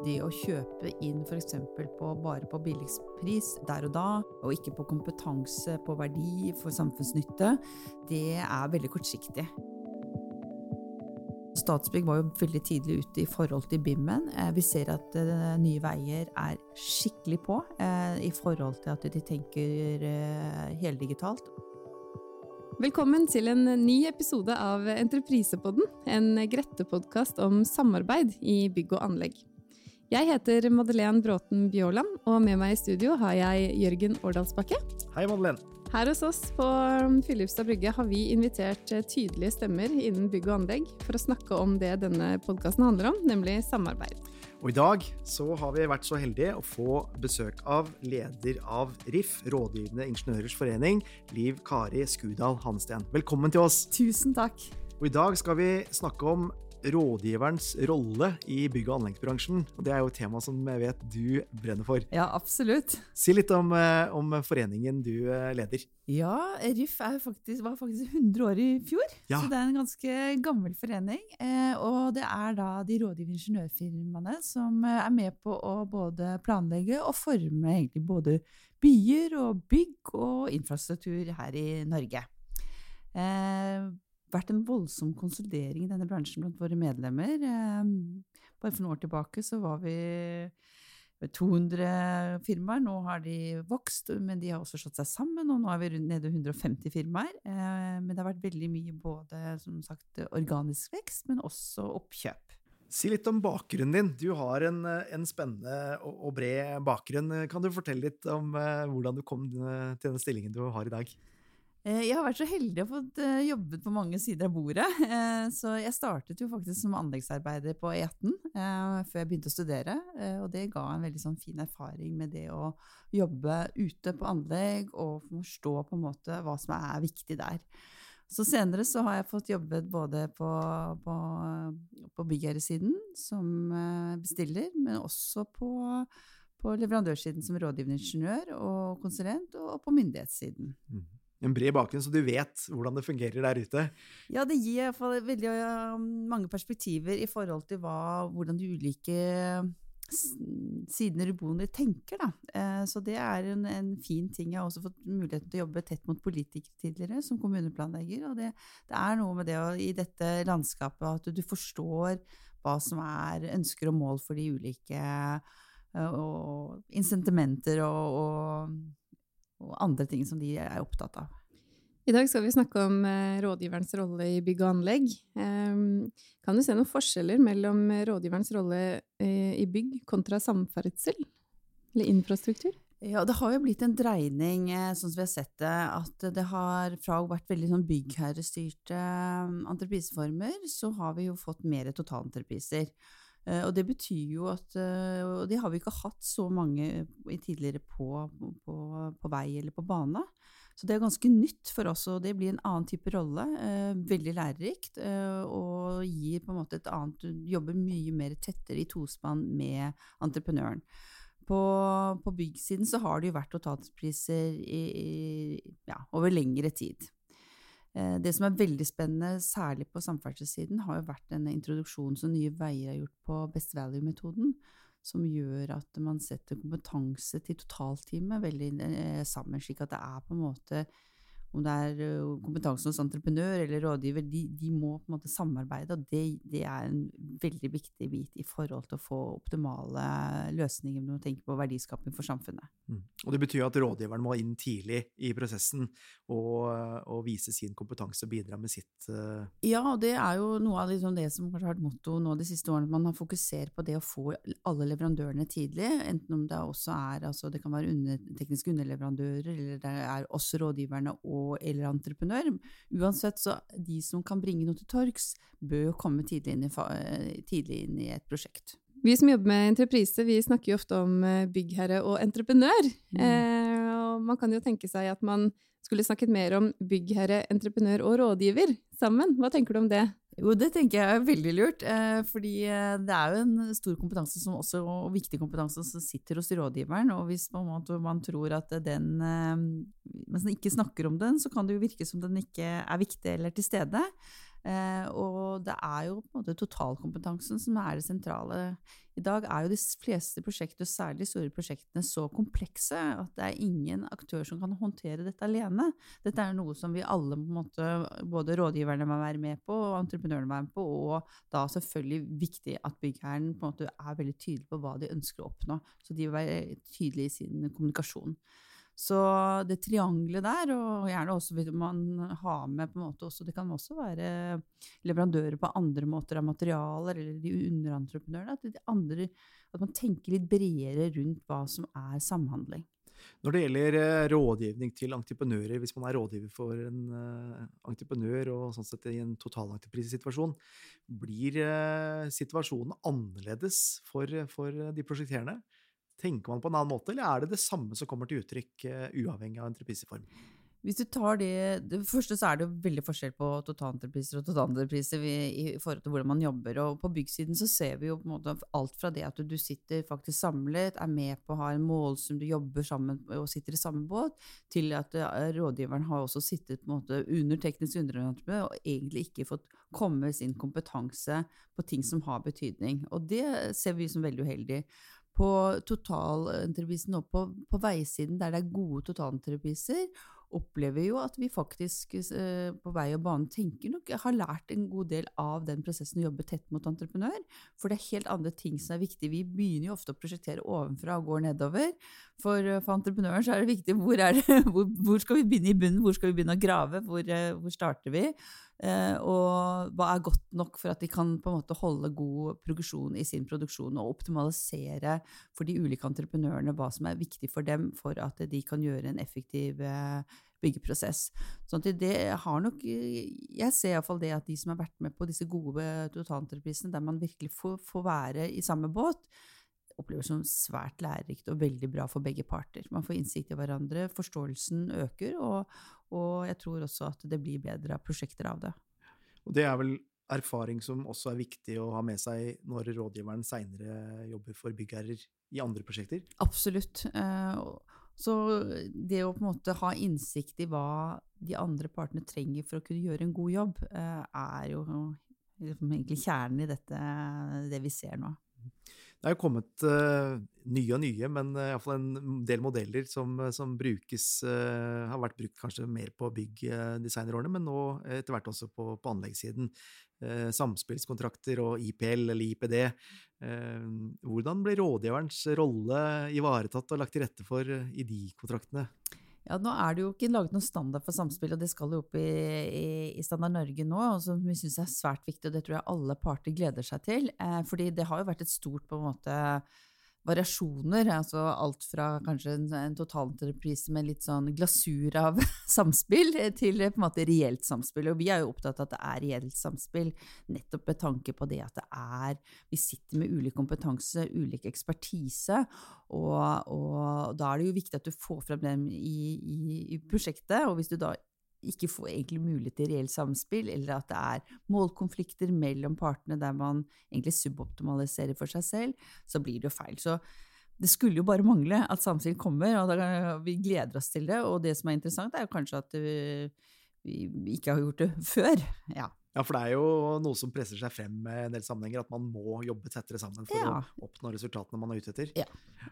Det å kjøpe inn f.eks. Bare på billigpris der og da, og ikke på kompetanse, på verdi, for samfunnsnytte, det er veldig kortsiktig. Statsbygg var jo veldig tidlig ute i forhold til BIM-en. Eh, Vi ser at eh, Nye Veier er skikkelig på eh, i forhold til at de tenker heldigitalt. Velkommen til en ny episode av Entreprisepodden, en Grette-podkast om samarbeid i bygg og anlegg. Jeg heter Madeleine Bråten Bjåland, og med meg i studio har jeg Jørgen Årdalsbakke. Hei, Madeleine. Her hos oss på um, Filipstad brygge har vi invitert eh, tydelige stemmer innen bygg og anlegg for å snakke om det denne podkasten handler om, nemlig samarbeid. Og i dag så har vi vært så heldige å få besøk av leder av RIF, Rådgivende ingeniørers forening, Liv Kari Skudal Hansten. Velkommen til oss. Tusen takk! Og i dag skal vi snakke om rådgiverens rolle i bygg- og anleggsbransjen. Og det er jo et tema som jeg vet du brenner for. Ja, absolutt. Si litt om, eh, om foreningen du eh, leder. Ja, RIF er faktisk, var faktisk 100 år i fjor, Ja. så det er en ganske gammel forening. Eh, og det er da de rådgivende ingeniørfirmaene som er med på å både planlegge og forme egentlig både byer og bygg og infrastruktur her i Norge. Vært en voldsom konsolidering i denne bransjen blant våre medlemmer. Eh, bare for noen år tilbake så var vi 200 firmaer. Nå har de vokst, men de har også slått seg sammen, og nå er vi nede i 150 firmaer. Eh, men det har vært veldig mye både som sagt, organisk vekst, men også oppkjøp. Si litt om bakgrunnen din. Du har en, en spennende og, bred bakgrunn. Kan du fortelle litt om eh, hvordan du kom til den stillingen du har i dag? Eh, Jeg har vært så heldig å få eh, jobbet på mange sider av bordet. Eh, Så jeg startet jo faktisk som anleggsarbeider på E18 eh, før jeg begynte å studere. Og det ga en veldig sånn fin erfaring med det å jobbe ute på anlegg og forstå på en måte hva som er viktig der. Så senere så har jeg fått jobbet både på, på, på byggherresiden som bestiller, men også på, på leverandørsiden som rådgivende ingeniør og konsulent, og på myndighetssiden. En bred bakgrunn, så du vet hvordan det fungerer der ute. Ja, det gir i hvert fall veldig um, mange perspektiver i forhold til hva, hvordan de ulike sidene bordet tenker. Da. Eh, Så det er en, en fin ting. Jeg har også fått muligheten til å jobbe tett mot politikere tidligere, som kommuneplanlegger. Og det, det er noe med det å, i dette landskapet at du forstår hva som er ønsker og mål for de ulike eh, og insentimenter og, og, og andre ting som de er opptatt av. I dag skal vi snakke om eh, rådgiverens rolle i bygg og anlegg. Ehm, Kan du se noen forskjeller mellom eh, rådgiverens rolle eh, i bygg kontra samferdsel? Eller infrastruktur? Ja, det har jo blitt en dreining, sånn som vi har sett det, at det har fra å vært veldig sånn byggherrestyrte entrepriseformer, så har vi jo fått mer totalentrepriser. Eh, Og det betyr jo at eh, Og det har vi ikke hatt så mange tidligere på, på, på vei eller på bane. Så det er ganske nytt for oss, og det blir en annen type rolle. Eh, veldig lærerikt, eh, og gir på en måte et annet Du jobber mye mer tettere i tospann med entreprenøren. På, på byggsiden så har det jo vært totalpriser i, i, ja, over lengre tid. Eh, Det som er veldig spennende, særlig på samferdselssiden, har jo vært denne introduksjonen som Nye Veier har gjort på Best Value-metoden, som gjør at man setter kompetanse til totalteamet veldig eh, sammen, slik at det er på en måte om det er kompetansen hos entreprenør eller rådgiver, de, de må på en måte samarbeide, og det, det er en veldig viktig bit i forhold til å få optimale løsninger når man tenker på verdiskaping for samfunnet. Mm. Og det betyr at rådgiveren må inn tidlig i prosessen og, og vise sin kompetanse og bidra med sitt uh... Ja, og det er jo noe av liksom det som har vært motto nå de siste årene, at man har fokusert på det å få alle leverandørene tidlig, enten om det også er altså det kan være under, tekniske underleverandører, eller det er oss rådgiverne og og, eller entreprenør. Uansett, så de som kan bringe noe til torgs, bør komme tidlig inn, i, tidlig inn i et prosjekt. Vi som jobber med entreprise, vi snakker jo ofte om eh, byggherre og entreprenør. Mm. Eh, og man kan jo tenke seg at man skulle snakket mer om byggherre, entreprenør og rådgiver sammen. Hva tenker du om det? Jo, det tenker jeg er veldig lurt. Eh, fordi eh, det er jo en stor kompetanse som også, og viktig kompetanse som sitter hos rådgiveren. Og hvis man, man tror at den eh, Mens man ikke snakker om den, så kan det jo virke som den ikke er viktig eller til stede. Eh, og det er jo på en måte totalkompetansen som er det sentrale. I dag er jo de fleste prosjekter, særlig de store prosjektene, så komplekse at det er ingen aktør som kan håndtere dette alene. Dette er noe som vi alle, på en måte, både rådgiverne må være med på, og entreprenørene må være med på, og da selvfølgelig viktig at byggherren på en måte er veldig tydelig på hva de ønsker å oppnå. Så de vil være tydelige i sin kommunikasjon. Så det triangelet der, og gjerne også vil man ha med på en måte også Det kan også være leverandører på andre måter av materialer, eller de underentreprenørene. At, andre, at man tenker litt bredere rundt hva som er samhandling. Når det gjelder eh, rådgivning til entreprenører, hvis man er rådgiver for en uh, entreprenør og sånn sett i en totalentreprisesituasjon, blir uh, situasjonen annerledes for, for de prosjekterende? Tenker man på en annen måte, eller er det det samme som kommer til uttrykk uh, uavhengig av entrepriseform? Hvis du tar det, det første så er det veldig forskjell på totalentrepriser og totalentrepriser i, forhold til hvordan man jobber. Og på byggsiden så ser vi jo på en måte alt fra det at du, sitter faktisk samlet, er med på å ha en målsum, du jobber sammen og sitter i samme båt, til at uh, rådgiveren har også sittet på en måte under teknisk underentreprenør og egentlig ikke fått komme sin kompetanse på ting som har betydning. Og det ser vi som veldig uheldig på totalentreprisen og på, på, veisiden, der det er gode totalentrepriser, opplever jo at vi faktisk eh, på vei og bane tenker nok har lært en god del av den prosessen å jobbe tett mot entreprenør. For det er helt andre ting som er viktig. Vi begynner jo ofte å prosjektere ovenfra og går nedover. For, eh, for entreprenøren så er det viktig hvor, er det, hvor, hvor, skal vi begynne i bunnen, hvor skal vi begynne å grave, hvor, eh, hvor starter vi? Eh, og hva er godt nok for at de kan på en måte holde god progresjon i sin produksjon og optimalisere for de ulike entreprenørene hva som er viktig for dem for at de kan gjøre en effektiv eh, byggeprosess. Sånn at det har nok Jeg ser iallfall det at de som har vært med på disse gode totalentreprisene, der man virkelig får, får være i samme båt, opplever som svært lærerikt og veldig bra for begge parter. Man får innsikt i hverandre, forståelsen øker, og, og jeg tror også at det blir bedre prosjekter av det. Og det er vel erfaring som også er viktig å ha med seg når rådgiveren seinere jobber for byggherrer i andre prosjekter? Absolutt. Eh, så det å på en måte ha innsikt i hva de andre partene trenger for å kunne gjøre en god jobb, eh, er jo liksom egentlig kjernen i dette, det vi ser nå. Det er jo kommet uh, nye og nye, men uh, iallfall en del modeller som, som brukes uh, Har vært brukt kanskje mer på bygg de men nå etter hvert også på, på anleggssiden. Uh, samspillskontrakter og IPL eller IPD. hvordan blir rådgiverens rolle ivaretatt og lagt til rette for i de kontraktene? Ja, Nå er det jo ikke laget noen standard for samspill, og det skal jo opp i, i, i Standard Norge nå, som vi syns er svært viktig, og det tror jeg alle parter gleder seg til. Eh, fordi det har jo vært et stort på en måte variasjoner. altså Alt fra kanskje en, en totalentreprise med litt sånn glasur av samspill, til på en måte reelt samspill. Og vi er jo opptatt av at det er reelt samspill, nettopp med tanke på det at det er Vi sitter med ulik kompetanse, ulik ekspertise, og, og da er det jo viktig at du får frem dem i, i, i prosjektet. Og hvis du da ikke får egentlig mulighet til reelt samspill, eller at det er målkonflikter mellom partene der man egentlig suboptimaliserer for seg selv, så blir det jo feil. Så det skulle jo bare mangle at samspill kommer, og vi gleder oss til det. Og det som er interessant, er jo kanskje at vi, vi ikke har gjort det før. Ja. Ja, for det er jo noe som presser seg frem med en del sammenhenger, at man må jobbe tettere sammen for ja. å oppnå resultatene man er ute etter. Ja,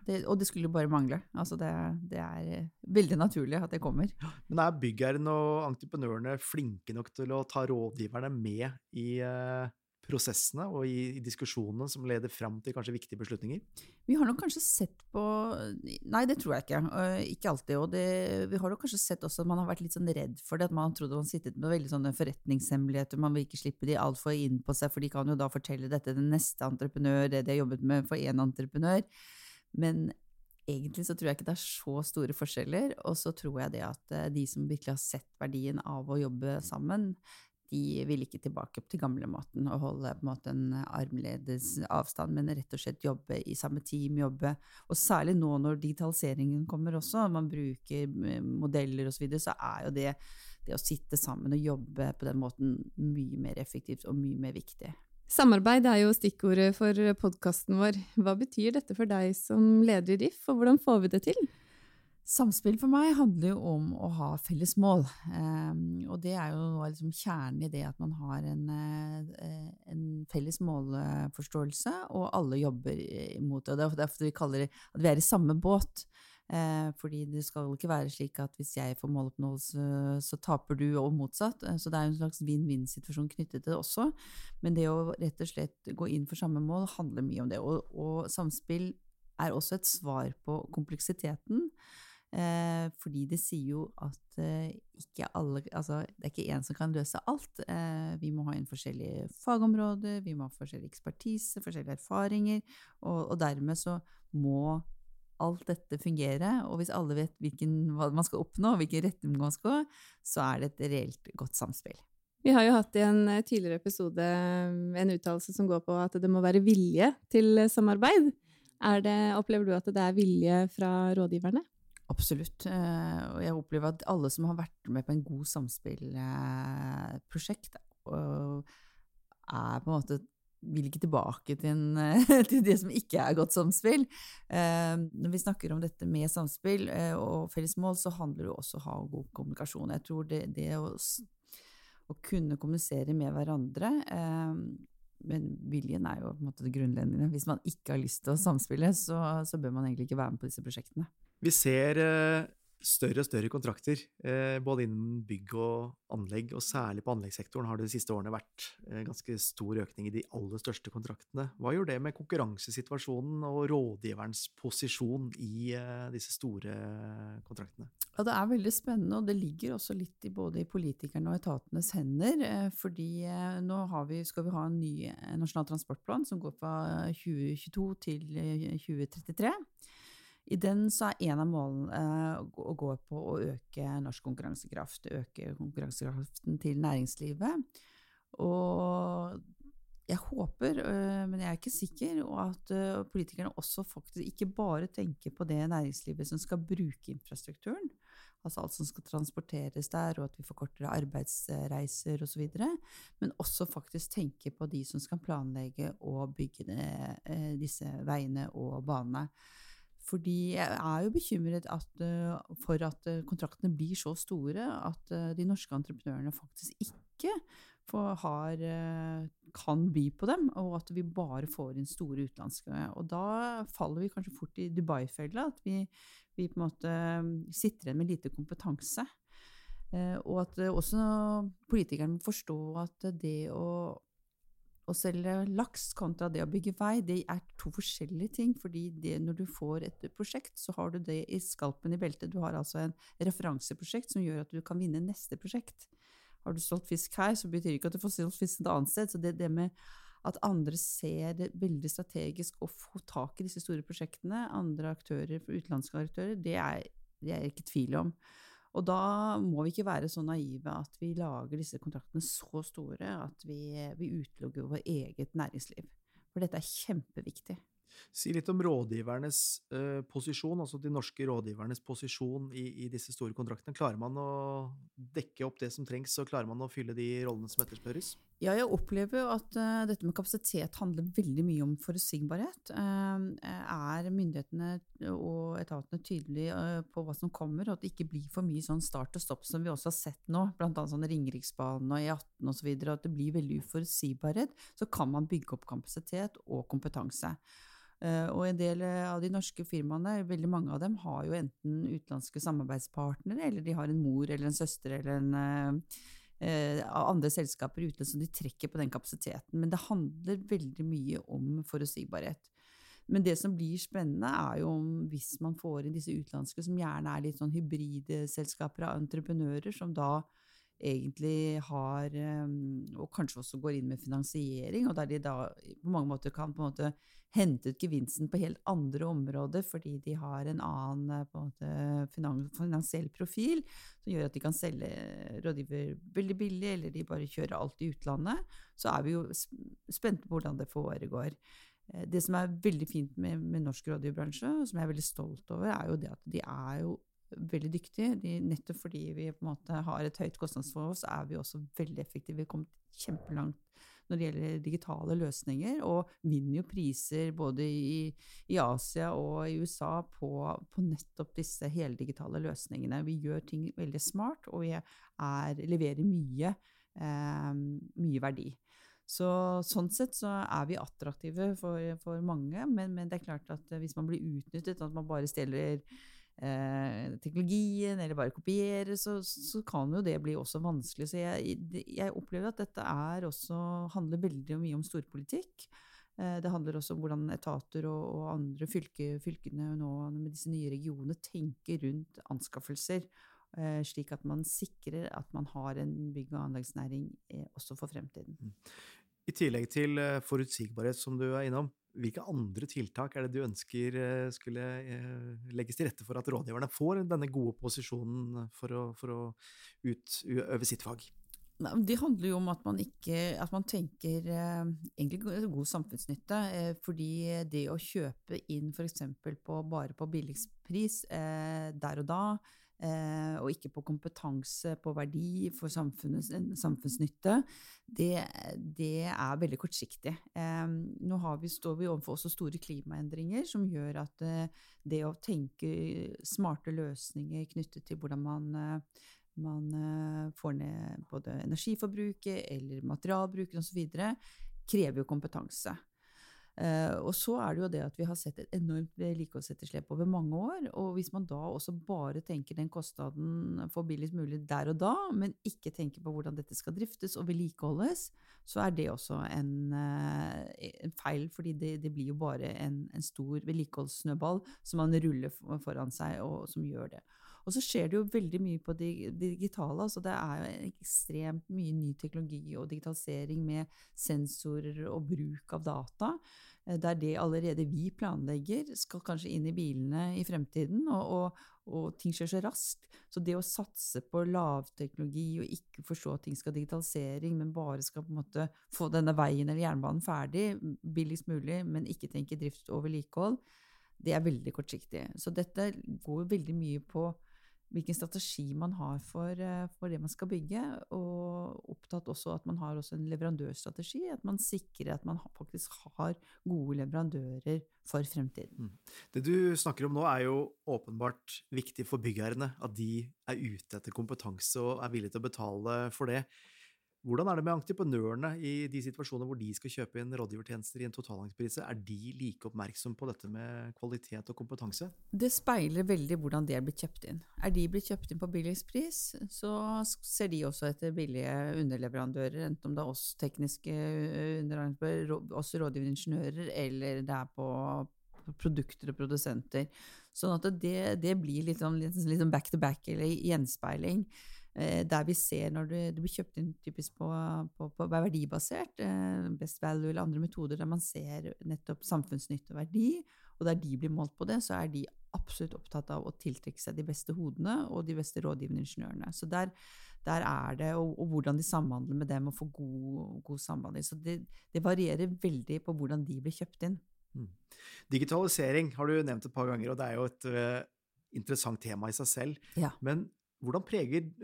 det, og det skulle bare mangle. Altså det, det, er veldig naturlig at det kommer. Men er byggherren og entreprenørene flinke nok til å ta rådgiverne med i uh, prosessene og i, i diskusjonene som leder fram til kanskje viktige beslutninger? Vi har nok kanskje sett på Nei, det tror jeg ikke. Ikke alltid. Og det, vi har nok kanskje sett også at man har vært litt sånn redd for det. At man trodde man sittet med veldig sånne forretningshemmeligheter. Man vil ikke slippe de altfor inn på seg, for de kan jo da fortelle dette til neste entreprenør, det de har jobbet med for én entreprenør. Men egentlig så tror jeg ikke det er så store forskjeller, og så tror jeg det at de som virkelig har sett verdien av å jobbe sammen, de vil ikke tilbake til gamlemåten og holde på en måte en armledes avstand, men rett og slett jobbe i samme team, jobbe Og særlig nå når digitaliseringen kommer også, man bruker eh, modeller osv., så, videre, så er jo det det å sitte sammen og jobbe på den måten mye mer effektivt og mye mer viktig. Samarbeid er jo stikkordet for podkasten vår. Hva betyr dette for deg som leder i RIF, og hvordan får vi det til? Samspill for meg handler jo om å ha felles mål. Um, og det er jo liksom kjernen i det at man har en, uh, en, felles målforståelse, og alle jobber mot det. Det er derfor vi kaller det at vi er i samme båt. Uh, fordi det skal ikke være slik at hvis jeg får måloppnåelse, så taper du, og motsatt. Uh, så det er jo en slags vinn-vinn-situasjon knyttet til det også. Men det å rett og slett gå inn for samme mål handler mye om det. Og, og samspill er også et svar på kompleksiteten. Eh, fordi det sier jo at eh, ikke alle Altså, det er ikke én som kan løse alt. Eh, vi må ha inn forskjellige fagområder, vi må ha forskjellig ekspertise, forskjellige erfaringer, og, og, dermed så må alt dette fungere. Og hvis alle vet hvilken, hva man skal oppnå, hvilken retning man skal gå, så er det et reelt godt samspill. Vi har jo hatt i en eh, tidligere episode eh, en uttalelse som går på at det må være vilje til samarbeid. Det, opplever du at det er vilje fra rådgiverne? Absolutt. Eh, og jeg opplever at alle som har vært med på en god samspillprosjekt, er på en måte vil ikke tilbake til, en, til, det som ikke er godt samspill. Eh, når vi snakker om dette med samspill eh, og felles mål, så handler det også om å ha god kommunikasjon. Jeg tror det, det å, å, kunne kommunisere med hverandre men viljen er jo på en måte det grunnleggende. Hvis man ikke har lyst til å samspille, så, så bør man egentlig ikke være med på disse prosjektene. Vi ser eh, større og større kontrakter, eh, både innen bygg og anlegg, og særlig på anleggssektoren har det de siste årene vært eh, ganske stor økning i de aller største kontraktene. Hva gjør det med konkurransesituasjonen og rådgiverens posisjon i disse store kontraktene? Ja, Det er veldig spennende, og det ligger også litt i både politikerne og etatenes hender. fordi nå vi, skal vi ha en ny nasjonal transportplan som går fra 2022 til 2033. I den så er en av målene eh, å gå på å øke norsk konkurransekraft, øke konkurransekraften til næringslivet. Og jeg håper, øh, men jeg er ikke sikker, at øh, politikerne også faktisk ikke bare tenker på det næringslivet som skal bruke infrastrukturen, altså alt som skal transporteres der, og at vi får kortere arbeidsreiser osv., men også faktisk tenke på de som skal planlegge og bygge disse veiene og banene. Fordi jeg er jo bekymret at, uh, for at uh, kontraktene blir så store at uh, de norske entreprenørene faktisk ikke har, kan by på dem, og at vi bare får inn store utenlandske. Og da faller vi kanskje fort i Dubai-fella, at vi, vi, på en måte sitter igjen med lite kompetanse. og at også politikerne må forstå at det å å selge laks kontra det å bygge vei, det er to forskjellige ting. fordi det, når du får et prosjekt, så har du det i skalpen i beltet. Du har altså en referanseprosjekt som gjør at du kan vinne neste prosjekt. Har du solgt fisk her, så betyr det ikke at du får solgt fisk et annet sted. Så det, det med at andre ser det veldig strategisk å få tak i disse store prosjektene, andre aktører, utenlandske aktører, det er, det er ikke tvil om. Og da må vi ikke være så naive at vi lager disse kontraktene så store at vi, vi utelukker vår eget næringsliv. For dette er kjempeviktig. Si litt om rådgivernes eh, posisjon, altså de norske rådgivernes posisjon i, i, disse store kontraktene. Klarer man å dekke opp det som trengs, og klarer man å fylle de rollene som etterspørres? Ja, jeg opplever at uh, dette med kapasitet handler veldig mye om forutsigbarhet. Uh, er myndighetene og etatene tydelige uh, på hva som kommer, og at det ikke blir for mye sånn start og stopp som vi også har sett nå, bl.a. sånn Ringeriksbanen og E18 osv., at det blir veldig uforutsigbarhet, så kan man bygge opp kapasitet og kompetanse. Uh, og en del eh, av de norske firmaene, veldig mange av dem, har jo enten utenlandske samarbeidspartnere, eller de har en mor eller en søster eller en uh, uh, andre selskaper i som de trekker på den kapasiteten. Men det handler veldig mye om forutsigbarhet. Men det som blir spennende, er jo om hvis man får inn disse utenlandske, som gjerne er litt sånn hybride selskaper av entreprenører, som da egentlig har Og kanskje også går inn med finansiering, og der de da på mange måter kan på en måte hente ut gevinsten på helt andre områder fordi de har en annen på en måte, finansiell profil som gjør at de kan selge rådgiver veldig billig, eller de bare kjører alt i utlandet, så er vi jo spente på hvordan det foregår. Eh, det som er veldig fint med, med norsk rådgiverbransje, og som jeg er veldig stolt over, er jo det at de er jo veldig dyktige. De, nettopp fordi vi på en måte har et høyt kostnadsforhold, så er vi også veldig effektive. Vi har kommet kjempelangt når det gjelder digitale løsninger, og vinner jo priser både i, i Asia og i USA på, på, nettopp disse heldigitale løsningene. Vi gjør ting veldig smart, og vi er, leverer mye, eh, mye verdi. Så, sånn sett så er vi attraktive for, for mange, men, men, det er klart at hvis man blir utnyttet, at man bare stjeler eh, teknologien, eller bare kopiere, så, så, kan jo det bli også vanskelig. Så jeg, jeg opplever at dette også, handler veldig mye om storpolitikk. Eh, det handler også om hvordan etater og, og andre fylke, fylkene nå med disse nye regionene tenker rundt anskaffelser. Eh, slik at man sikrer at man har en bygg- og anleggsnæring eh, også for fremtiden. Mm. I tillegg til eh, forutsigbarhet, som du er innom, hvilke andre tiltak er det du ønsker eh, skulle eh, legges til rette for at rådgiverne får denne gode posisjonen for å, for å utøve sitt fag? Det handler jo om at man, ikke, at man tenker eh, egentlig god samfunnsnytte. Fordi det å kjøpe inn f.eks. bare på billigst pris der og da, og ikke på kompetanse, på verdi for samfunnsnytte, det, det, er veldig kortsiktig. Eh, nå vi, står vi overfor også store klimaendringer som gjør at eh, det å tenke smarte løsninger knyttet til hvordan man eh, man eh, får ned både energiforbruket eller materialbruken osv., krever jo kompetanse. Uh, og så er det jo det at vi har sett et enormt vedlikeholdsetterslep over mange år. Og hvis man da også bare tenker den kostnaden for billigst mulig der og da, men ikke tenker på hvordan dette skal driftes og vedlikeholdes, så er det også en, uh, en feil, fordi det, det, blir jo bare en, en stor vedlikeholdssnøball som man ruller foran seg, og som gjør det. Og så skjer det jo veldig mye på det digitale. altså Det er jo ekstremt mye ny teknologi og digitalisering med sensorer og bruk av data. Eh, der det allerede vi planlegger, skal kanskje inn i bilene i fremtiden. og, og og ting skjer så raskt. Så det å satse på lavteknologi og ikke forstå at ting skal digitalisering, men bare skal på en måte få denne veien eller jernbanen ferdig billigst mulig, men ikke tenke drift og vedlikehold, det er veldig kortsiktig. Så dette går veldig mye på hvilken strategi man har for, eh, for, det man skal bygge, og opptatt også at man har en leverandørstrategi, at man sikrer at man faktisk har gode leverandører for fremtiden. Mm. Det du snakker om nå er jo åpenbart viktig for byggherrene, at de er ute etter kompetanse og er villige til å betale for det. Hvordan er det med entreprenørene i de situasjoner hvor de skal kjøpe inn rådgivertjenester i en totalentreprise? Er de like oppmerksom på dette med kvalitet og kompetanse? Det speiler veldig hvordan det blitt kjøpt inn. Er de blitt kjøpt inn på billigspris, så ser de også etter billige underleverandører, enten om det er oss tekniske eh, underleverandører, oss rådgivende ingeniører, eller det er på produkter og produsenter. Sånn at det, det blir litt sånn, litt sånn back to back, eller gjenspeiling. Eh, der vi ser når du, du, blir kjøpt inn typisk på, på, på verdibasert, eh, best value eller andre metoder der man ser nettopp samfunnsnytte og verdi, og der de blir målt på det, så er de absolutt opptatt av å tiltrekke seg de beste hodene og de beste rådgivende ingeniørene. Så der, der er det, og, og, hvordan de samhandler med dem og får god, god samhandling. Så det, det, varierer veldig på hvordan de blir kjøpt inn. Mm. Digitalisering har du nevnt et par ganger, og det er jo et uh, interessant tema i seg selv. Ja. Men hvordan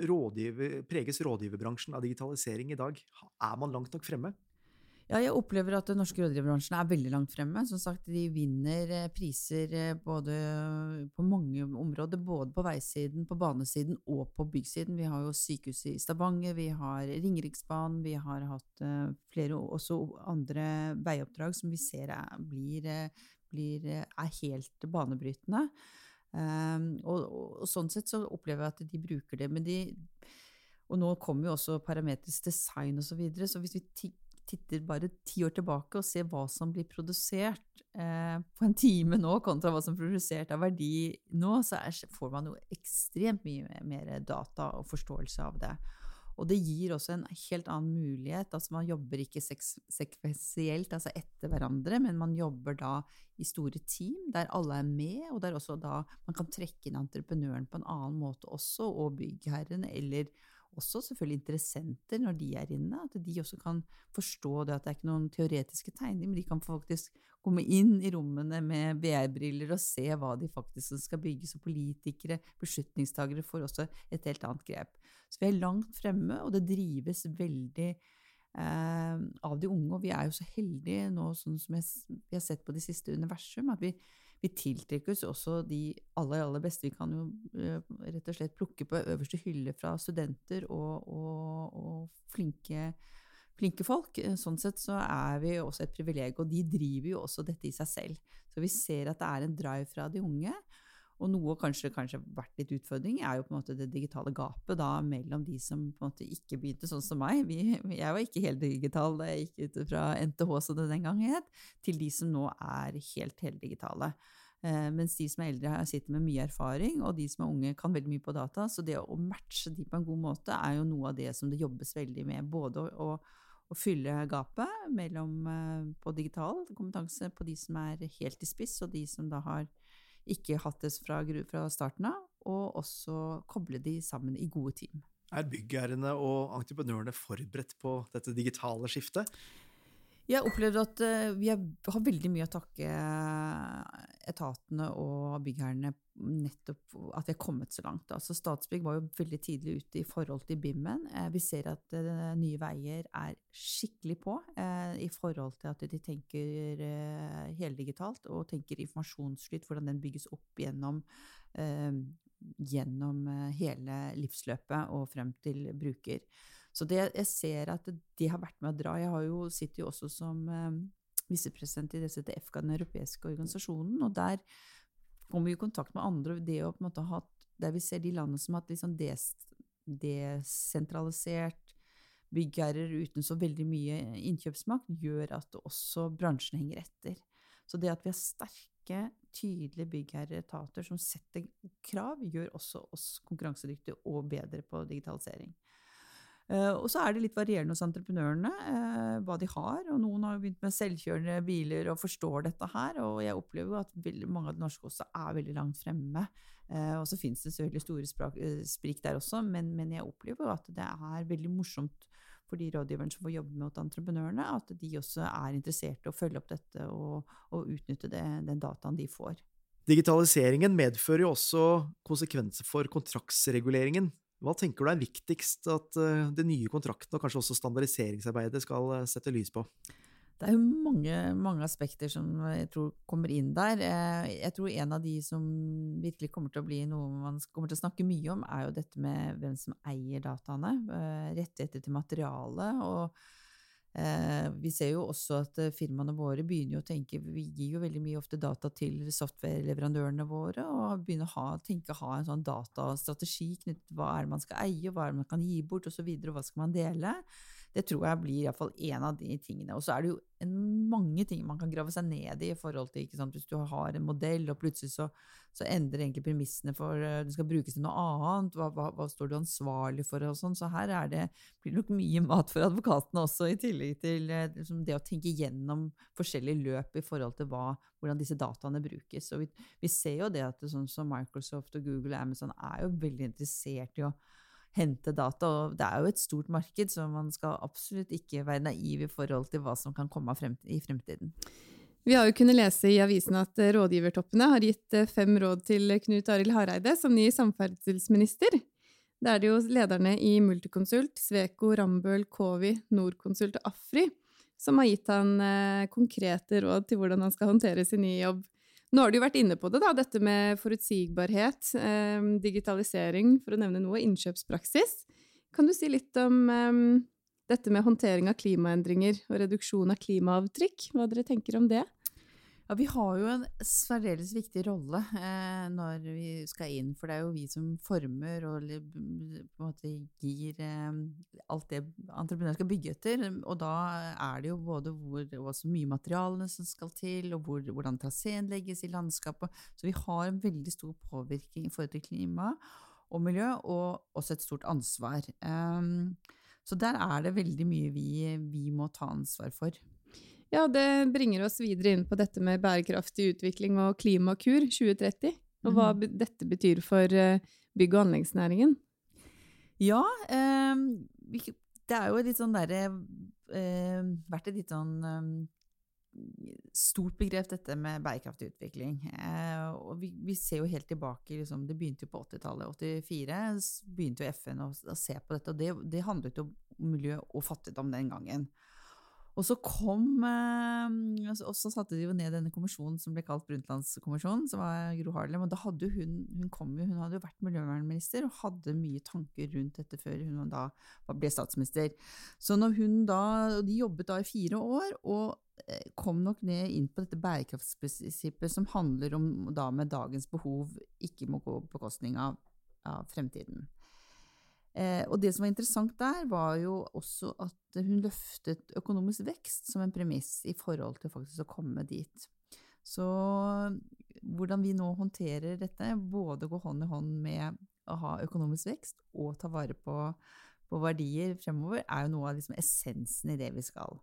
rådgiver, preges rådgiverbransjen av digitalisering i dag? Er man langt nok fremme? Ja, jeg opplever at den norske rådgiverbransjen er veldig langt fremme. Som sagt, de vinner eh, priser eh, både på mange områder, både på veisiden, på banesiden og på byggsiden. Vi har jo sykehuset i Stavanger, vi har Ringeriksbanen, vi har hatt eh, flere også andre veioppdrag som vi ser er, blir, blir, er helt banebrytende. Um, og, og, sånn sett så opplever jeg at de bruker det. Men de, og nå kommer jo også parametrisk design osv. Så, videre, så hvis vi titter bare ti år tilbake og ser hva som blir produsert eh, på en time nå, kontra hva som er produsert av verdi nå, så er, får man jo ekstremt mye mer data og forståelse av det. Og det gir også en helt annen mulighet. altså Man jobber ikke sekvensielt, altså etter hverandre, men man jobber da i store team der alle er med, og der også da man kan trekke inn entreprenøren på en annen måte også, og byggherren, eller også selvfølgelig interessenter når de er inne, at de også kan forstå det at det er ikke noen teoretiske tegninger, men de kan faktisk komme inn i rommene med VR-briller og se hva de faktisk skal bygge. Så politikere, beslutningstagere får også et helt annet grep. Så vi er langt fremme, og det drives veldig eh, av de unge. Og vi er jo så heldige nå, sånn som jeg, vi har sett på de siste universum, at vi vi tiltrekkes også de aller, aller beste. Vi kan jo uh, rett og slett plukke på øverste hylle fra studenter og, og, og flinke, flinke, folk. Eh, sånn sett så er vi også et privilegium, og de driver jo også dette i seg selv. Så vi ser at det er en drive fra de unge. Og noe kanskje kanskje vært litt utfordring, er jo på en måte det digitale gapet da mellom de som på en måte ikke begynte sånn som meg. Vi, jeg var ikke helt digital da jeg gikk ut fra NTH, som det den gang het, til de som nå er helt heldigitale. Eh, mens de som er eldre sitter med mye erfaring, og de som er unge kan veldig mye på data. Så det å matche de på en god måte er jo noe av det som det jobbes veldig med. Både å, å fylle gapet mellom eh, på digital kompetanse på de som er helt i spiss, og de som da har ikke hatt det fra, fra starten av, og også koble de sammen i gode team. Er byggherrene og entreprenørene forberedt på dette digitale skiftet? Jeg har opplevd at vi har, har, veldig mye å takke eh, etatene og byggherrene nettopp at vi har kommet så langt. Altså Statsbygg var jo veldig tidlig ute i forhold til BIM-en. Uh, vi ser at uh, Nye Veier er skikkelig på i forhold til at de tenker heldigitalt og tenker informasjonsflyt, hvordan den bygges opp gjennom gjennom hele livsløpet og frem til bruker. Så det, jeg ser at det har vært med å dra. Jeg jo, sitter jo også som eh, visepresident i DCTF, den europeiske organisasjonen, og der kommer vi i kontakt med andre. Det å på en måte ha Der vi ser de landene som har hatt des, desentralisert byggherrer uten så veldig mye innkjøpsmakt, gjør at også bransjen henger etter. Så det at vi har sterke, tydelige byggherreetater som setter krav, gjør også oss konkurransedyktige og bedre på digitalisering. Uh, og så er det litt varierende hos entreprenørene uh, hva de har. og Noen har begynt med selvkjørende biler og forstår dette her. Og jeg opplever at mange av de norske også er veldig langt fremme. Uh, og så finnes det selvfølgelig store sprik der også, men, men, jeg opplever at det er veldig morsomt for de rådgiverne som får jobbe med entreprenørene, at de også er interessert i å følge opp dette og, og utnytte det, den dataen de får. Digitaliseringen medfører jo også konsekvenser for kontraktsreguleringen. Hva tenker du er viktigst at de nye kontrakten og kanskje også standardiseringsarbeidet skal uh, sette lys på? Det er jo mange, mange, aspekter som jeg tror kommer inn der. Eh, jeg tror en av de som virkelig kommer til å bli noe man kommer til å snakke mye om, er jo dette med hvem som eier dataene. Rettigheter til materialet og Eh, vi ser jo også at eh, firmaene våre begynner å tenke Vi gir jo veldig mye ofte data til software-leverandørene våre, og begynner å ha, tenke, ha en sånn datastrategi knyttet hva er det man skal eie, hva er det man kan gi bort, osv., og, så videre, og hva skal man dele. Det tror jeg blir iallfall en av de tingene. Og så er det jo en, mange ting man kan grave seg ned i i forhold til ikke sant? Hvis du har en modell, og plutselig så, så endrer egentlig premissene for uh, det skal brukes til noe annet, hva, hva, hva, står du ansvarlig for og sånn. Så her er det, blir det nok mye mat for advokatene også, i tillegg til uh, liksom det å tenke gjennom forskjellige løp i forhold til hva, hvordan disse dataene brukes. Og vi, vi ser jo det at det, sånn som Microsoft og Google og Amazon er jo veldig interessert i å hente data. Og det er jo et stort marked, så man skal absolutt ikke være naiv i forhold til hva som kan komme i fremtiden. Vi har jo kunnet lese i avisen at eh, rådgivertoppene har gitt eh, fem råd til Knut Arild Hareide som ny samferdselsminister. Det er det jo lederne i Multiconsult, Sveko, Rambøll, Covi, Norconsult og Afri som har gitt han eh, konkrete råd til hvordan han skal håndtere sin nye jobb. Nå har du jo vært inne på det, da, dette med forutsigbarhet, eh, digitalisering, for å nevne noe, innkjøpspraksis. Kan du si litt om eh, dette med håndtering av klimaendringer og reduksjon av klimaavtrykk? Hva dere tenker om det? Ja, Vi har jo en særdeles viktig rolle eh, når vi skal inn, for det er jo vi som former og måte gir eh, alt det entreprenøren skal bygge etter. Og da er det jo både hvor, så mye materialene som skal til, og hvor, hvordan traseen legges i landskapet. Så vi har en veldig stor påvirkning i forhold til klima og miljø, og også et stort ansvar. Um, så der er det veldig mye vi, vi må ta ansvar for. Ja, det bringer oss videre inn på dette med bærekraftig utvikling og Klimakur 2030, og hva mm. dette betyr for eh, bygg- og anleggsnæringen. Ja, eh, det er jo litt sånn derre eh, Vært et litt sånn eh, stort begrep, dette med bærekraftig utvikling. Eh, og vi, vi, ser jo helt tilbake liksom, Det begynte jo på 80-tallet. 84 begynte jo FN å, å, se på dette, og det, det handlet jo om miljø og fattigdom den gangen. Og så kom eh, Og så satte de jo ned denne kommisjonen som ble kalt Brundtlandskommisjonen, som var Gro Harlem. Og da hadde hun hun, kom, hun hadde jo vært miljøvernminister og hadde mye tanker rundt dette før hun da ble statsminister. Så når hun da Og de jobbet da i fire år, og eh, kom nok ned inn på dette bærekraftsprinsippet som handler om da med dagens behov ikke må gå på bekostning av, av fremtiden. Eh, og det som var interessant der, var jo også at hun løftet økonomisk vekst som en premiss i forhold til faktisk å komme dit. Så hvordan vi nå håndterer dette, både gå hånd i hånd med å ha økonomisk vekst og ta vare på, på verdier fremover, er jo noe av liksom essensen i det vi skal.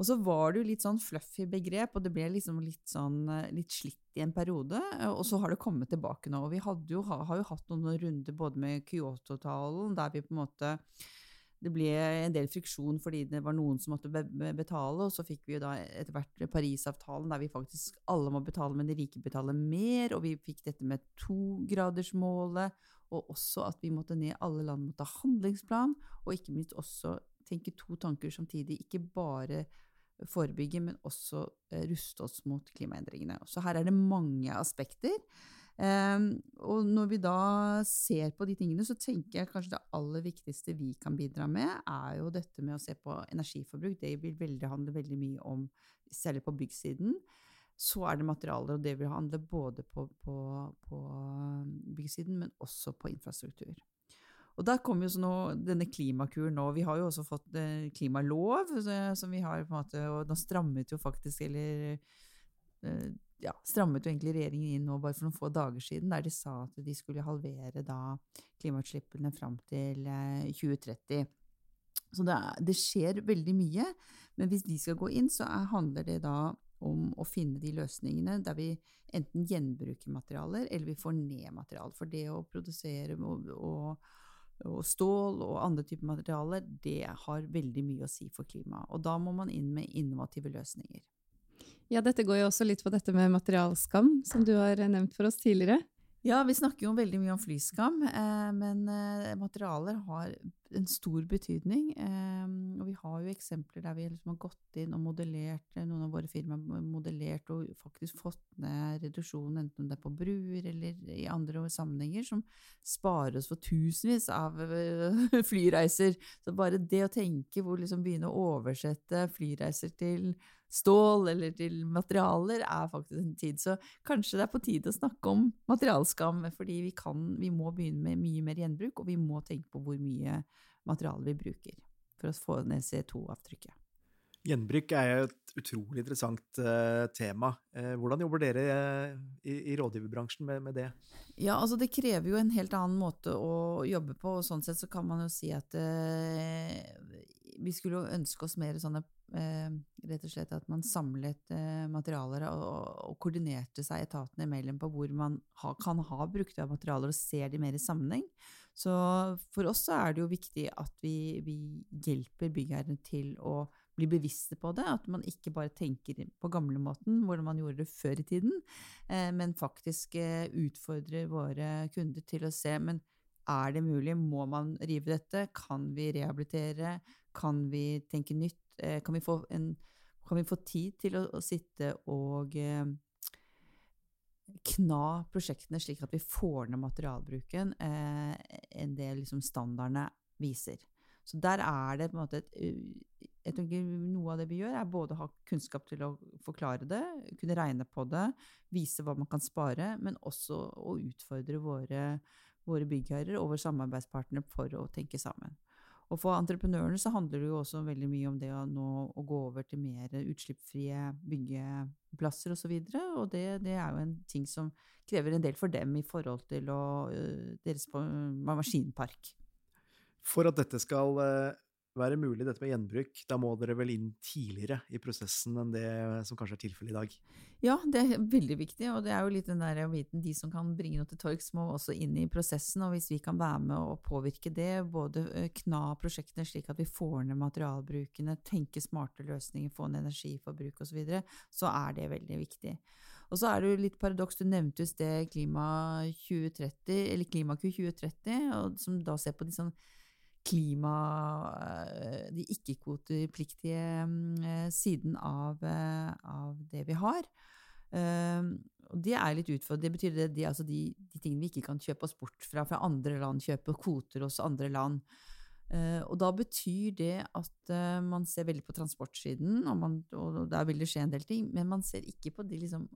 Og så var det jo litt sånn fluffy begrep, og det ble liksom litt sånn eh, litt slitt i en periode. Og så har det kommet tilbake nå. Og vi jo, har jo hatt noen runder både med Kyoto-talen, der vi på en måte det ble en del friksjon fordi det var noen som måtte betale, og så fikk vi jo da etter hvert Parisavtalen der vi faktisk alle må betale, men de rike betaler mer, og vi fikk dette med togradersmålet, og også at vi måtte ned, alle land måtte ha handlingsplan, og ikke minst også tenke to tanker samtidig, ikke bare forebygge, men også eh, ruste oss mot klimaendringene. Så her er det mange aspekter. Um, og når vi da ser på de tingene, så tenker jeg kanskje det aller viktigste vi kan bidra med, er jo dette med å se på energiforbruk. Det vil veldig handle veldig mye om, særlig på byggsiden. Så er det materialer, og det vil handle både på, på, på byggsiden, men også på infrastruktur. Og der kommer jo nå denne klimakuren nå. Vi har jo også fått eh, klimalov, som vi har på en måte Og da strammet jo faktisk, eller eh, ja, strammet jo egentlig regjeringen inn nå bare for noen få dager siden, der de sa at de skulle halvere da klimautslippene fram til 2030. Eh, så det, det, skjer veldig mye. Men hvis vi skal gå inn, så er, handler det da om å finne de løsningene der vi enten gjenbruker materialer, eller vi får ned material. For det å produsere og, og og stål og andre typer materialer, det har veldig mye å si for klimaet. Og da må man inn med innovative løsninger. Ja, dette går jo også litt på dette med materialskam, som du har nevnt for oss tidligere. Ja, vi snakker jo veldig mye om flyskam, eh, men eh, materialer har en stor betydning. Eh, og vi har jo eksempler der vi liksom har gått inn og modellert, noen av våre firmaer modellert og faktisk fått ned reduksjonen, enten det er på bruer eller i andre sammenhenger, som sparer oss for tusenvis av flyreiser. Så bare det å tenke hvor liksom begynne å oversette flyreiser til stål eller til materialer, er faktisk en tid. Så kanskje det er på tide å snakke om materialskam, fordi vi, kan, vi må begynne med mye mer gjenbruk, og vi må tenke på hvor mye materiale vi bruker for å få ned CO2-avtrykket. Gjenbruk er jo et utrolig interessant uh, tema. Uh, hvordan jobber dere uh, i, rådgiverbransjen med, med, det? Ja, altså Det krever jo en helt annen måte å jobbe på. og Sånn sett så kan man jo si at vi skulle jo ønske oss mer sånne Rett og slett at man samlet materialer og, og, koordinerte seg etatene imellom på hvor man ha, kan ha brukte materialer og ser de mer i sammenheng. Så for oss så er det jo viktig at vi, vi hjelper byggherrene til å bli bevisste på det. At man ikke bare tenker på gamlemåten, hvordan man gjorde det før i tiden, eh, men faktisk eh, utfordrer våre kunder til å se men er det mulig, må man rive dette, kan vi rehabilitere, kan vi tenke nytt, eh, kan vi en, kan vi få tid til å, å sitte og kna prosjektene slik at vi får ned materialbruken eh, enn det liksom standardene viser. Så der er det på en måte et, jeg tenker Noe av det vi gjør, er både å ha kunnskap til å forklare det, kunne regne på det, vise hva man kan spare, men også å utfordre våre, våre byggherrer og våre samarbeidspartnere for å tenke sammen. Og for entreprenørene så handler det jo også veldig mye om det å, nå, å gå over til mer utslippsfrie byggeplasser osv. Og, så og det, det, er jo en ting som krever en del for dem i forhold til å, øh, deres maskinpark. For at dette skal øh, være mulig, dette med gjenbruk, da må dere vel inn tidligere i prosessen enn det som kanskje er tilfellet i dag? Ja, det er veldig viktig, og det er jo litt den der viten de som kan bringe noe til torgs, må også inn i prosessen, og hvis vi kan være med og påvirke det, både kna prosjektene slik at vi får ned materialbrukene, tenke smarte løsninger, få ned energiforbruk osv., så, videre, så er det veldig viktig. Og så er det jo litt paradoks, du nevnte jo sted Klima 2030, eller Klimaku 2030, som da ser på de sånn klima eh, De ikke-kvotepliktige eh, siden av, eh, av, det vi har. Og det er litt utfordrende. Det betyr det, det altså de, de, tingene vi ikke kan kjøpe oss bort fra, fra andre land, kjøpe kvoter hos andre land. og da betyr det at man ser veldig på transportsiden, og, man, og, der vil det skje en del ting, men man ser ikke på de liksom,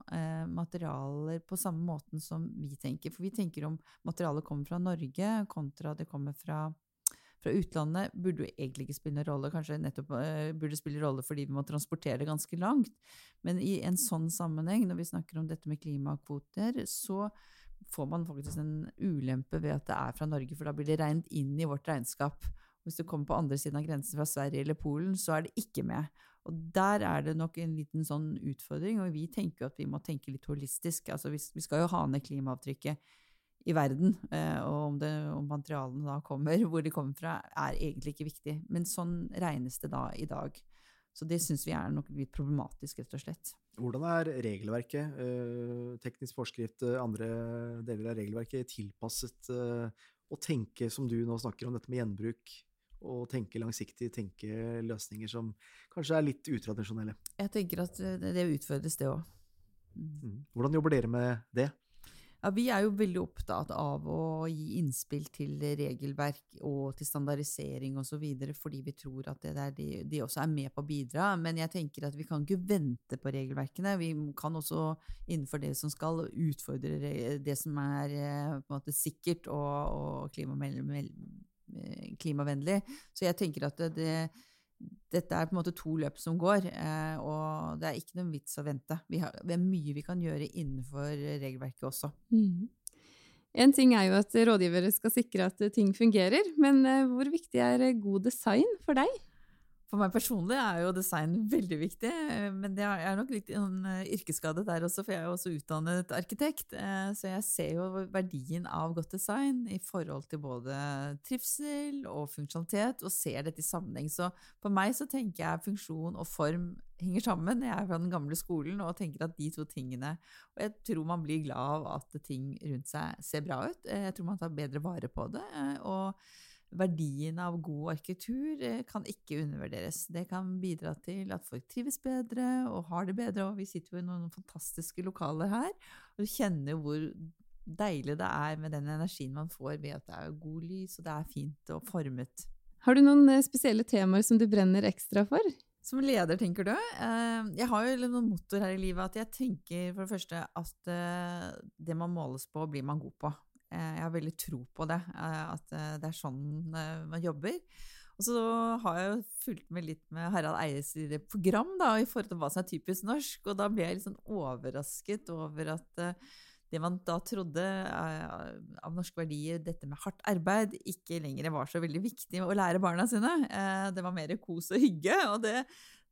materialer på samme måten som vi tenker. For vi tenker om materialet kommer fra Norge kontra det kommer fra fra utlandet burde jo egentlig ikke spille noen rolle, kanskje nettopp uh, burde spille rolle fordi vi må transportere ganske langt. Men i en sånn sammenheng, når vi snakker om dette med klimakvoter, så får man faktisk en ulempe ved at det er fra Norge, for da blir det regnet inn i vårt regnskap. Hvis du kommer på andre siden av grensen fra Sverige eller Polen, så er det ikke med. Og der er det nok en liten sånn utfordring, og vi tenker jo at vi må tenke litt holistisk. Altså vi, skal jo ha ned klimaavtrykket i verden. Eh, og om, det, om, materialene da kommer, hvor de kommer fra, er egentlig ikke viktig. Men sånn regnes det da i dag. Så det syns vi er nok litt problematisk, rett og slett. Hvordan er regelverket, eh, teknisk forskrift, eh, andre deler av regelverket, tilpasset å tenke, som du nå snakker om, dette med gjenbruk? Og tenke langsiktig, tenke løsninger som kanskje er litt utradisjonelle? Jeg tenker at det utfordres, det òg. Mm. mm. Hvordan jobber dere med det? Ja, Vi er jo veldig opptatt av å gi innspill til regelverk og til standardisering osv., fordi vi tror at det de, de, også er med på å bidra. Men jeg tenker at vi kan ikke vente på regelverkene. Vi kan også innenfor det som skal utfordre det som er eh, måte sikkert og, og klimavennlig. Så jeg tenker at det, det dette er på en måte to løp som går, eh, og det er ikke noen vits å vente. Vi har, det er mye vi kan gjøre innenfor regelverket også. Mm. En ting er jo at rådgivere skal sikre at ting fungerer, men eh, hvor viktig er god design for deg? For meg personlig er jo design veldig viktig, eh, men det er nok litt eh, yrkesskade der også, for jeg er jo også utdannet arkitekt. Eh, så jeg ser jo verdien av godt design i forhold til både trivsel og funksjonalitet, og ser dette i sammenheng. Så for meg så tenker jeg funksjon og form henger sammen. Jeg er fra den gamle skolen og tenker at de to tingene Og jeg tror man blir glad av at ting rundt seg ser bra ut. Jeg tror man tar bedre vare på det. og verdien av god arkitektur eh, kan ikke undervurderes. Det kan bidra til at folk trives bedre og har det bedre. Og vi sitter jo i noen fantastiske lokaler her, og kjenner hvor deilig det er med den energien man får ved at det er god lys, og det er fint og formet. Har du noen eh, spesielle temaer som du brenner ekstra for? Som leder, tenker du? Eh, jeg har jo noen motor her i livet at jeg tenker for det første at det man måles på, blir man god på. Eh, jeg har veldig tro på det, eh, at eh, det er sånn man jobber. Og så har jeg jo fulgt med litt med Harald Eies program da, i forhold til hva som er typisk norsk, og da ble jeg litt sånn overrasket over at det man da trodde av norske verdier, dette med hardt arbeid, ikke lenger var så veldig viktig å lære barna sine. Det var mer kos og hygge. og det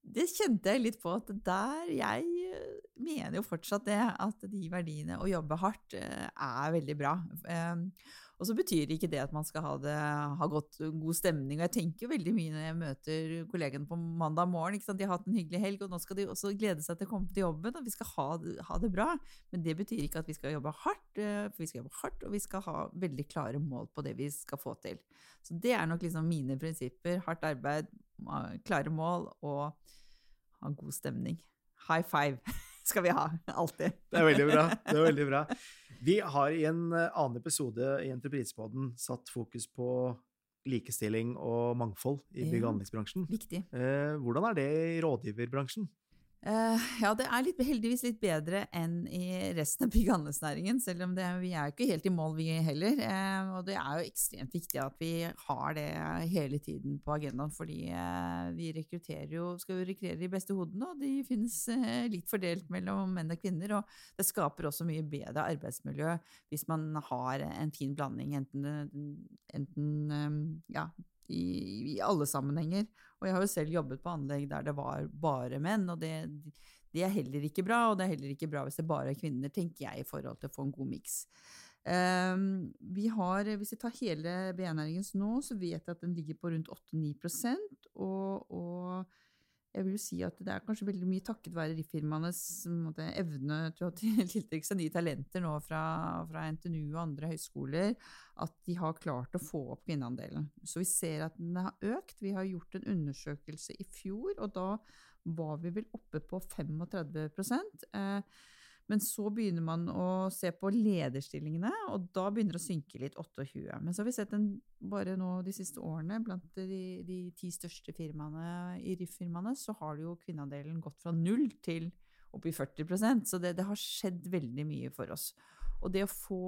det kjente jeg litt på at der Jeg eh, mener jo fortsatt det, at de verdiene å jobbe hardt eh, er veldig bra. Og så betyr ikke det at man skal ha, det, ha godt, god stemning. Og jeg tenker veldig mye når jeg møter kollegene på mandag morgen. De har hatt en hyggelig helg, og nå skal de også glede seg til å komme til jobben. Og vi skal ha, ha, det bra. Men det betyr ikke at vi skal jobbe hardt, eh, for vi skal jobbe hardt, og vi skal ha veldig klare mål på det vi skal få til. Så det er nok liksom mine prinsipper. Hardt arbeid, klare mål og ha god stemning. High five skal vi ha, alltid. Det er veldig bra. det er veldig bra. Vi har i en eh, annen episode i Entreprisepoden satt fokus på likestilling og mangfold i bygg- og anleggsbransjen. Viktig. Eh, hvordan er det i rådgiverbransjen? Uh, ja, det er litt, heldigvis litt bedre enn i resten av bygg- og anleggsnæringen, selv om det, vi er ikke helt i mål, vi heller. Uh, og det er jo ekstremt viktig at vi har det hele tiden på agendaen, fordi uh, vi rekrutterer jo, skal jo rekruttere de beste hodene, og de finnes litt fordelt mellom menn og kvinner. Og det skaper også mye bedre arbeidsmiljø hvis man har en fin blanding, enten, enten ja, i, i, alle sammenhenger. Og jeg har jo selv jobbet på anlegg der det var bare menn, og det, det, er heller ikke bra. Og det er heller ikke bra hvis det bare er kvinner, tenker jeg, i forhold til å få en god miks. Um, vi har, hvis vi tar hele BA-næringens nå, så vet jeg at den ligger på rundt 8-9 og, og jeg vil jo si at det er kanskje veldig mye takket være RIF-firmaenes evne til å tiltrekke seg nye talenter nå fra, fra, NTNU og andre høyskoler, at de har klart å få opp kvinneandelen. Så vi ser at den har økt. Vi har gjort en undersøkelse i fjor, og da var vi vel oppe på 35 eh, men så begynner man å se på lederstillingene, og da begynner det å synke litt, 28. Men så har vi sett den bare nå de siste årene, blant de, de ti største firmaene i RIF-firmaene, så har jo kvinneandelen gått fra null til opp i 40% Så det, det har skjedd veldig mye for oss. Og det å få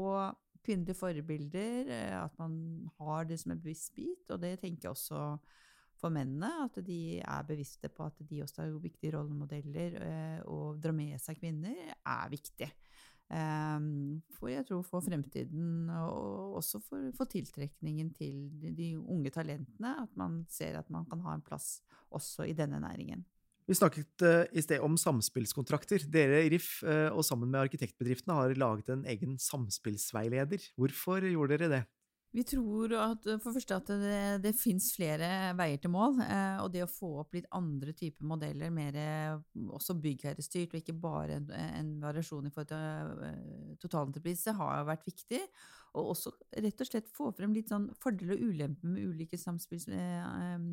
kvinnelige forbilder, eh, at man har det som en bevisst bit, og det tenker jeg også for mennene. At de er bevisste på at de også er viktige rollemodeller, eh, og dra med seg kvinner, er viktig. Ehm, for jeg tror for fremtiden, og også for, for tiltrekningen til de, unge talentene, at man ser at man kan ha en plass også i denne næringen. Vi snakket uh, i sted om samspillskontrakter. Dere i RIF uh, og sammen med arkitektbedriftene har laget en egen samspillsveileder. Hvorfor gjorde dere det? Vi tror at, for det første at det, det fins flere veier til mål. Eh, og det å få opp litt andre typer modeller, mer også byggherrestyrt, og ikke bare en, en variasjon i forhold til uh, totalentreprise, har vært viktig. Og også rett og slett få frem litt sånn fordeler og ulemper med ulike samspills, eh,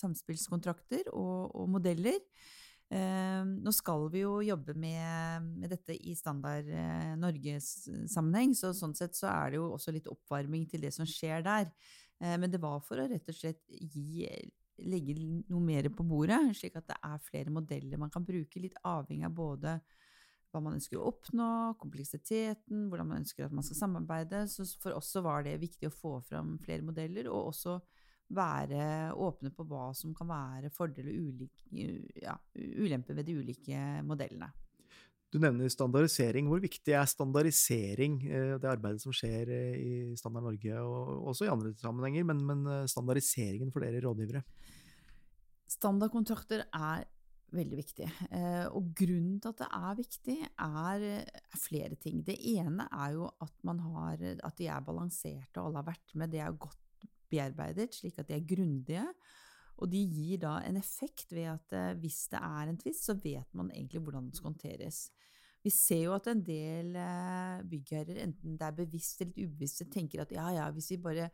samspillskontrakter og, og modeller. Ehm, nå skal vi jo jobbe med, med dette i Standard eh, Norge-sammenheng, så sånn sett så er det jo også litt oppvarming til det som skjer der. Eh, men det var for å rett og slett gi, legge noe mer på bordet, slik at det er flere modeller man kan bruke, litt avhengig av både hva man ønsker å oppnå, kompleksiteten, hvordan man ønsker at man skal samarbeide. Så for oss så var det viktig å få fram flere modeller, og også være åpne på hva som kan være fordel og ja, ulemper ved de ulike modellene. Du nevner standardisering. Hvor viktig er standardisering, eh, det arbeidet som skjer eh, i Standard Norge, og også i andre sammenhenger, men, men eh, standardiseringen for dere rådgivere? Standardkontrakter er veldig viktig. Og grunnen til at det er viktig, er, er, flere ting. Det ene er jo at, har, at de er balanserte, og alle har vært med. Det er godt bearbeidet, slik at de er grundige. Og de gir da en effekt ved at eh, hvis det er en tvist, så vet man egentlig hvordan den skal håndteres. Vi ser jo at en del eh, byggherrer, enten det er bevisst eller ubevisst, tenker at ja, ja, hvis vi bare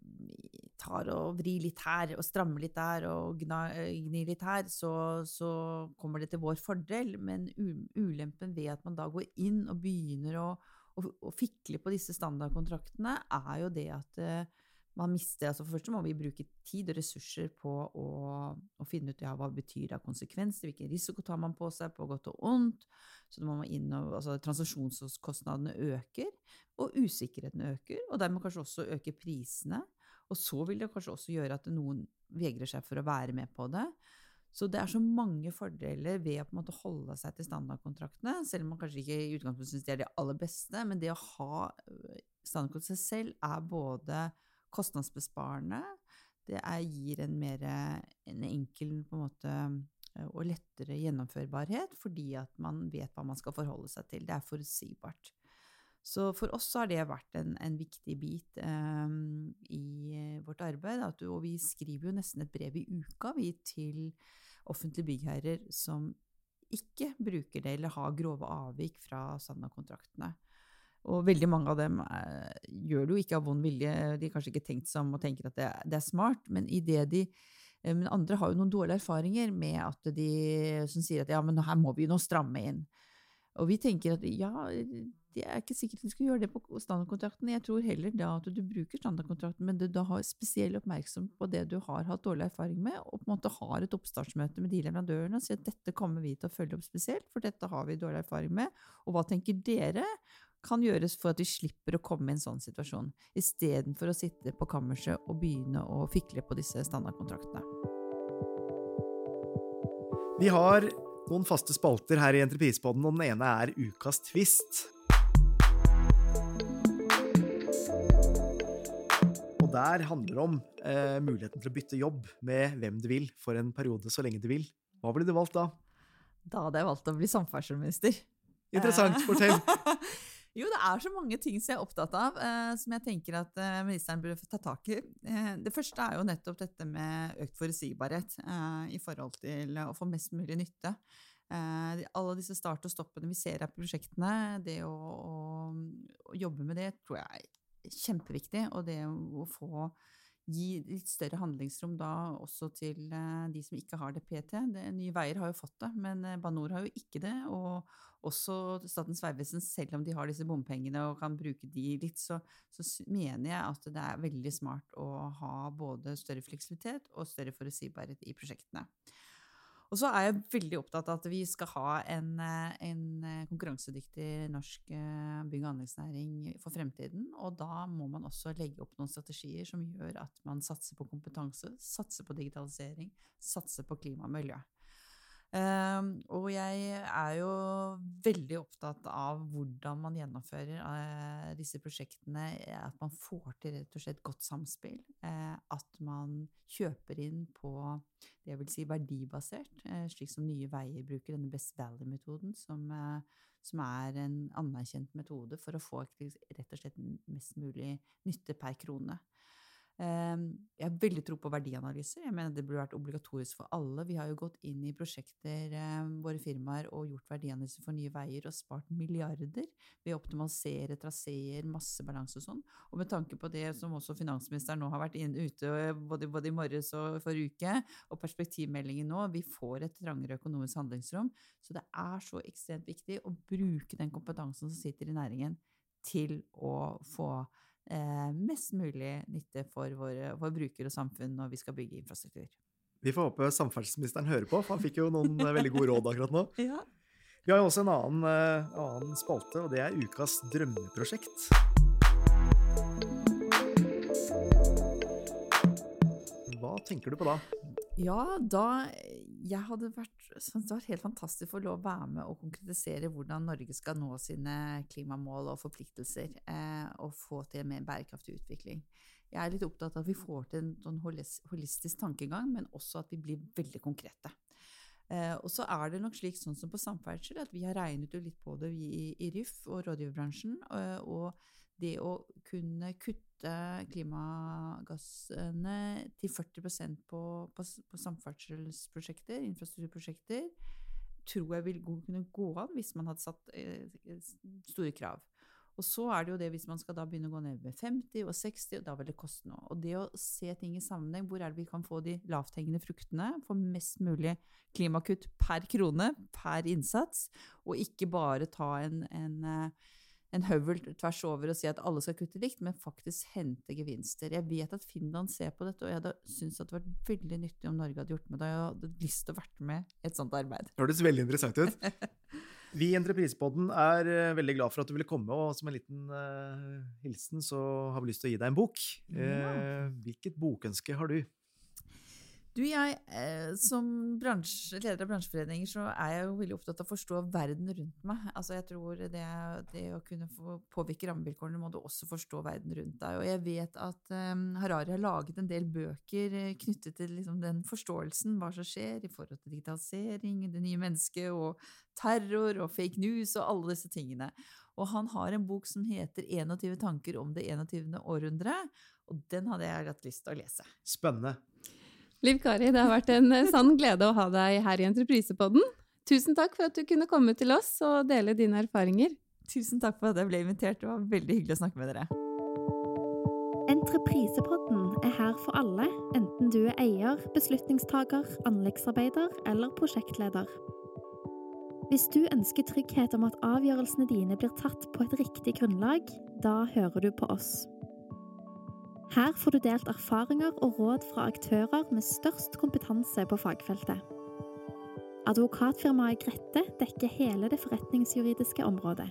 mm, tar og vrir litt her og strammer litt der og gnir litt her, så, så, kommer det til vår fordel. Men ulempen ved at man da går inn og begynner å, å, å fikle på disse standardkontraktene, er jo det at man mister altså Først må vi bruke tid og ressurser på å, å finne ut ja, hva det betyr av konsekvenser, hvilken risiko tar man på seg, på godt og ondt. Så da må man inn og, altså Transaksjonskostnadene øker, og usikkerheten øker, og dermed kanskje også øker prisene. Og så vil det kanskje også gjøre at noen vegrer seg for å være med på det. Så det er så mange fordeler ved å på en måte holde seg til standardkontraktene, selv om man kanskje ikke i utgangspunktet syns de er de aller beste. Men det å ha standardkontrakt seg selv er både kostnadsbesparende. Det er, gir en mer en enkel på en måte, eh, og lettere gjennomførbarhet, fordi at man vet hva man skal forholde seg til. Det er forutsigbart. Så for oss har det vært en, en viktig bit um, i vårt arbeid. Du, og vi skriver jo nesten et brev i uka vi, til offentlige byggherrer som ikke bruker det eller har grove avvik fra standardkontraktene. Og veldig mange av dem er, eh, gjør det jo ikke av vond vilje, de har kanskje ikke tenkt seg om og tenker at det, det er smart, men i det de eh, men andre har jo noen dårlige erfaringer med at de som sier at ja, men her må vi nå stramme inn. Og vi tenker at ja, det er ikke sikkert vi skal gjøre det på standardkontrakten. Jeg tror heller da at du bruker standardkontrakten, men du da har spesiell oppmerksomhet på det du har hatt dårlig erfaring med, og på en måte har et oppstartsmøte med de leverandørene og sier at dette kommer vi til å følge opp spesielt, for dette har vi dårlig erfaring med, og hva tenker dere kan gjøres for at vi slipper å komme i en sånn situasjon, istedenfor å sitte på kammerset og begynne å fikle på disse standardkontraktene. Vi har noen faste spalter her i Entreprispodden, og den ene er Ukas tvist. der handler det om eh, muligheten til å bytte jobb med hvem du vil, for en periode så lenge du vil. Hva ville du valgt da? Da hadde jeg valgt å bli samferdselsminister. Interessant. Fortell. jo, det er så mange ting som jeg er opptatt av, eh, som jeg tenker at eh, ministeren burde ta tak i. Eh, det første er jo nettopp dette med økt forutsigbarhet eh, i forhold til å få mest mulig nytte. Eh, alle disse start og stoppene vi ser av prosjektene, det å, å, å jobbe med det, tror jeg er kjempeviktig. Og det å få gi litt større handlingsrom da også til eh, de som ikke har det PT. Det, Nye Veier har jo fått det, men eh, Banor har jo ikke det. Og også Statens vegvesen, selv om de har disse bompengene og kan bruke de litt, så, så, mener jeg at det er veldig smart å ha både større fleksibilitet og større forutsigbarhet i prosjektene. Og så er jeg veldig opptatt av at vi skal ha en, eh, en eh, konkurransedyktig norsk eh, bygg- og anleggsnæring for fremtiden. Og da må man også legge opp noen strategier som gjør at man satser på kompetanse, satser på digitalisering, satser på klima og miljø. Um, og jeg er jo veldig opptatt av hvordan man gjennomfører eh, disse prosjektene. At man får til rett og slett godt samspill. Eh, at man kjøper inn på det jeg vil si verdibasert, eh, slik som Nye Veier bruker denne Best Valley-metoden, som, som, er en anerkjent metode for å få rett og slett mest mulig nytte per krone. Ehm, jeg har veldig tro på verdianalyser. Jeg mener det burde vært obligatorisk for alle. Vi har jo gått inn i prosjekter, ehm, våre firmaer, og gjort verdianalyser for Nye Veier og spart milliarder ved å optimalisere traseer, masse balanse og sånn. Og med tanke på det som også finansministeren nå har vært inn, ute både, både i morges og forrige uke, og perspektivmeldingen nå, vi får et trangere økonomisk handlingsrom. Så det er så ekstremt viktig å bruke den kompetansen som sitter i næringen, til å få eh, mest mulig nytte for våre for brukere og samfunn når vi skal bygge infrastruktur. Vi får håpe samferdselsministeren hører på, for han fikk jo noen eh, veldig gode råd akkurat nå. Ja. Vi har jo også en annen, uh, annen spalte, og det er ukas drømmeprosjekt. Hva tenker du på da? Ja, da jeg hadde vært, Det var helt fantastisk å få lov å være med og konkretisere hvordan Norge skal nå sine klimamål og forpliktelser, eh, og få til en mer bærekraftig utvikling. Jeg er litt opptatt av at vi får til en sånn holistisk tankegang, men også at vi blir veldig konkrete. Eh, og så er det nok slik, sånn som på samferdsel, at vi har regnet jo litt på det i, i RIF og rådgiverbransjen. Og, og det å kunne kutte klimagassene til 40% på, på, på samferdselsprosjekter, infrastrukturprosjekter, tror jeg vil kunne gå an hvis man hadde satt eh, store krav. Og så er det jo det hvis man skal da begynne å gå ned med 50 og 60, og da vil det koste noe. Og det å se ting i sammenheng, hvor er det vi kan få de lavthengende fruktene, få mest mulig klimakutt per krone, per innsats, og ikke bare ta en, en uh, en høvel tvers over og si at alle skal kutte likt, men faktisk hente gevinster. Jeg vet at Finland ser på dette, og jeg hadde syntes det hadde vært veldig nyttig om Norge hadde gjort med det. Jeg hadde lyst til å vært med i et sånt arbeid. Det hørtes veldig interessant ut. Vi i Entreprisepodden er uh, veldig glad for at du ville komme, og som en liten uh, hilsen så har vi lyst til å gi deg en bok. Uh, hvilket bokønske har du? Du, jeg, eh, Som bransje, leder av bransjeforeninger så er jeg jo veldig opptatt av å forstå verden rundt meg. Altså jeg tror det, det å kunne påvirke rammevilkårene, må du også forstå verden rundt deg. Og jeg vet at um, Harari har laget en del bøker eh, knyttet til liksom, den forståelsen, hva som skjer i forhold til digitalisering, det nye mennesket, og terror og fake news og alle disse tingene. Og han har en bok som heter 21 tanker om det 21. århundre, og den hadde jeg hatt lyst til å lese. Spennende. Liv Kari, det har vært en eh, sann glede å ha deg her i Entreprisepodden. Tusen takk for at du kunne komme til oss og dele dine erfaringer. Tusen takk for at jeg ble invitert. Det var veldig hyggelig å snakke med dere. Entreprisepodden er her for alle, enten du er eier, beslutningstaker, anleggsarbeider eller prosjektleder. Hvis du ønsker trygghet om at avgjørelsene dine blir tatt på et riktig grunnlag, da hører du på oss. Her får du delt erfaringer og råd fra aktører med størst kompetanse på fagfeltet. Advokatfirmaet Grette dekker hele det forretningsjuridiske området.